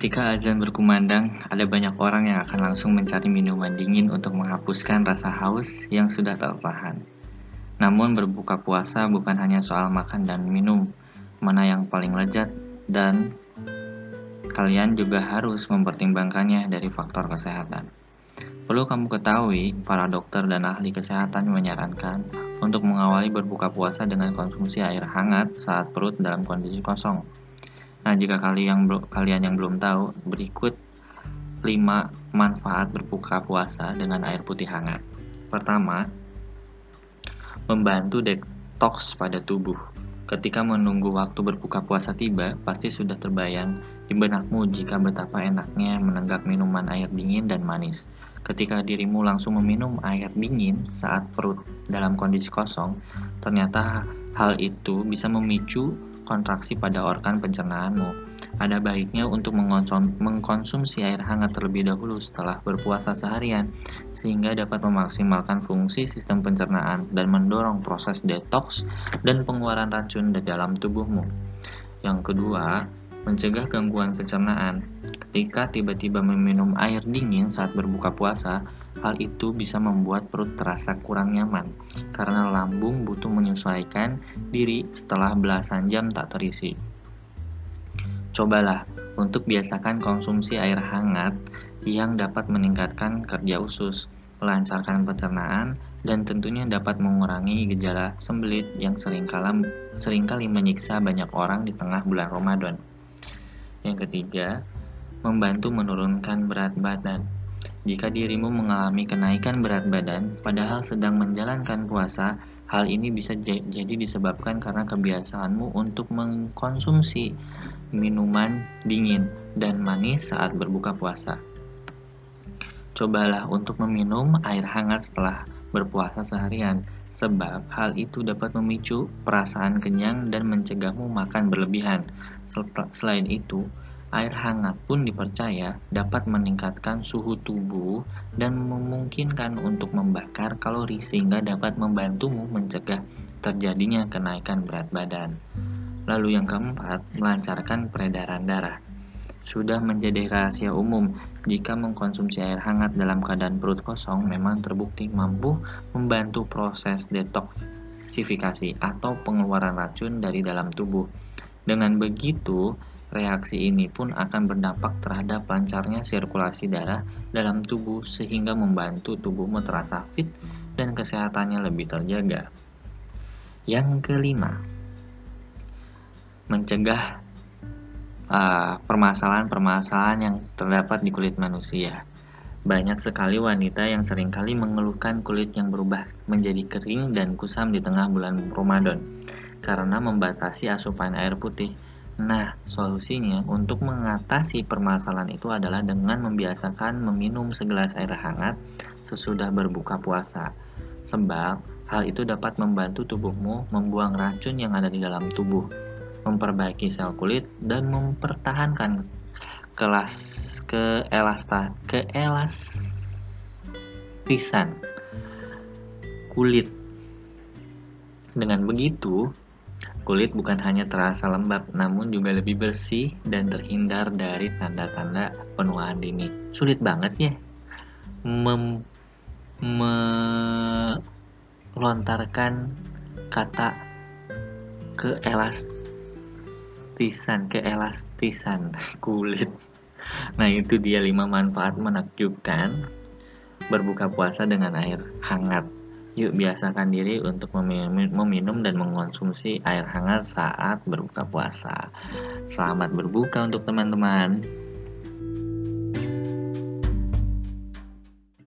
Ketika azan berkumandang, ada banyak orang yang akan langsung mencari minuman dingin untuk menghapuskan rasa haus yang sudah tertahan. Namun berbuka puasa bukan hanya soal makan dan minum, mana yang paling lezat dan kalian juga harus mempertimbangkannya dari faktor kesehatan. Perlu kamu ketahui, para dokter dan ahli kesehatan menyarankan untuk mengawali berbuka puasa dengan konsumsi air hangat saat perut dalam kondisi kosong. Nah, jika kalian yang kalian yang belum tahu, berikut 5 manfaat berbuka puasa dengan air putih hangat. Pertama, membantu detox pada tubuh. Ketika menunggu waktu berbuka puasa tiba, pasti sudah terbayang di benakmu jika betapa enaknya menenggak minuman air dingin dan manis. Ketika dirimu langsung meminum air dingin saat perut dalam kondisi kosong, ternyata hal itu bisa memicu kontraksi pada organ pencernaanmu. Ada baiknya untuk mengkonsumsi air hangat terlebih dahulu setelah berpuasa seharian, sehingga dapat memaksimalkan fungsi sistem pencernaan dan mendorong proses detox dan pengeluaran racun di dalam tubuhmu. Yang kedua, mencegah gangguan pencernaan. Ketika tiba-tiba meminum air dingin saat berbuka puasa, Hal itu bisa membuat perut terasa kurang nyaman karena lambung butuh menyesuaikan diri setelah belasan jam tak terisi. Cobalah untuk biasakan konsumsi air hangat yang dapat meningkatkan kerja usus, melancarkan pencernaan, dan tentunya dapat mengurangi gejala sembelit yang sering kali, sering kali menyiksa banyak orang di tengah bulan Ramadan. Yang ketiga, membantu menurunkan berat badan. Jika dirimu mengalami kenaikan berat badan, padahal sedang menjalankan puasa, hal ini bisa jadi disebabkan karena kebiasaanmu untuk mengkonsumsi minuman dingin dan manis saat berbuka puasa. Cobalah untuk meminum air hangat setelah berpuasa seharian, sebab hal itu dapat memicu perasaan kenyang dan mencegahmu makan berlebihan. Selain itu, Air hangat pun dipercaya dapat meningkatkan suhu tubuh dan memungkinkan untuk membakar kalori sehingga dapat membantumu mencegah terjadinya kenaikan berat badan. Lalu yang keempat, melancarkan peredaran darah. Sudah menjadi rahasia umum jika mengkonsumsi air hangat dalam keadaan perut kosong memang terbukti mampu membantu proses detoksifikasi atau pengeluaran racun dari dalam tubuh. Dengan begitu, Reaksi ini pun akan berdampak terhadap lancarnya sirkulasi darah dalam tubuh sehingga membantu tubuhmu terasa fit dan kesehatannya lebih terjaga. Yang kelima, mencegah uh, permasalahan-permasalahan yang terdapat di kulit manusia. Banyak sekali wanita yang sering kali mengeluhkan kulit yang berubah menjadi kering dan kusam di tengah bulan Ramadan karena membatasi asupan air putih Nah, solusinya untuk mengatasi permasalahan itu adalah dengan membiasakan meminum segelas air hangat sesudah berbuka puasa. Sebab hal itu dapat membantu tubuhmu membuang racun yang ada di dalam tubuh, memperbaiki sel kulit dan mempertahankan kelas keelasta keelastisan kulit. Dengan begitu, Kulit bukan hanya terasa lembab, namun juga lebih bersih dan terhindar dari tanda-tanda penuaan dini. Sulit banget ya mem melontarkan kata keelastisan, keelastisan kulit. Nah, itu dia 5 manfaat menakjubkan berbuka puasa dengan air hangat. Yuk biasakan diri untuk meminum dan mengonsumsi air hangat saat berbuka puasa. Selamat berbuka untuk teman-teman.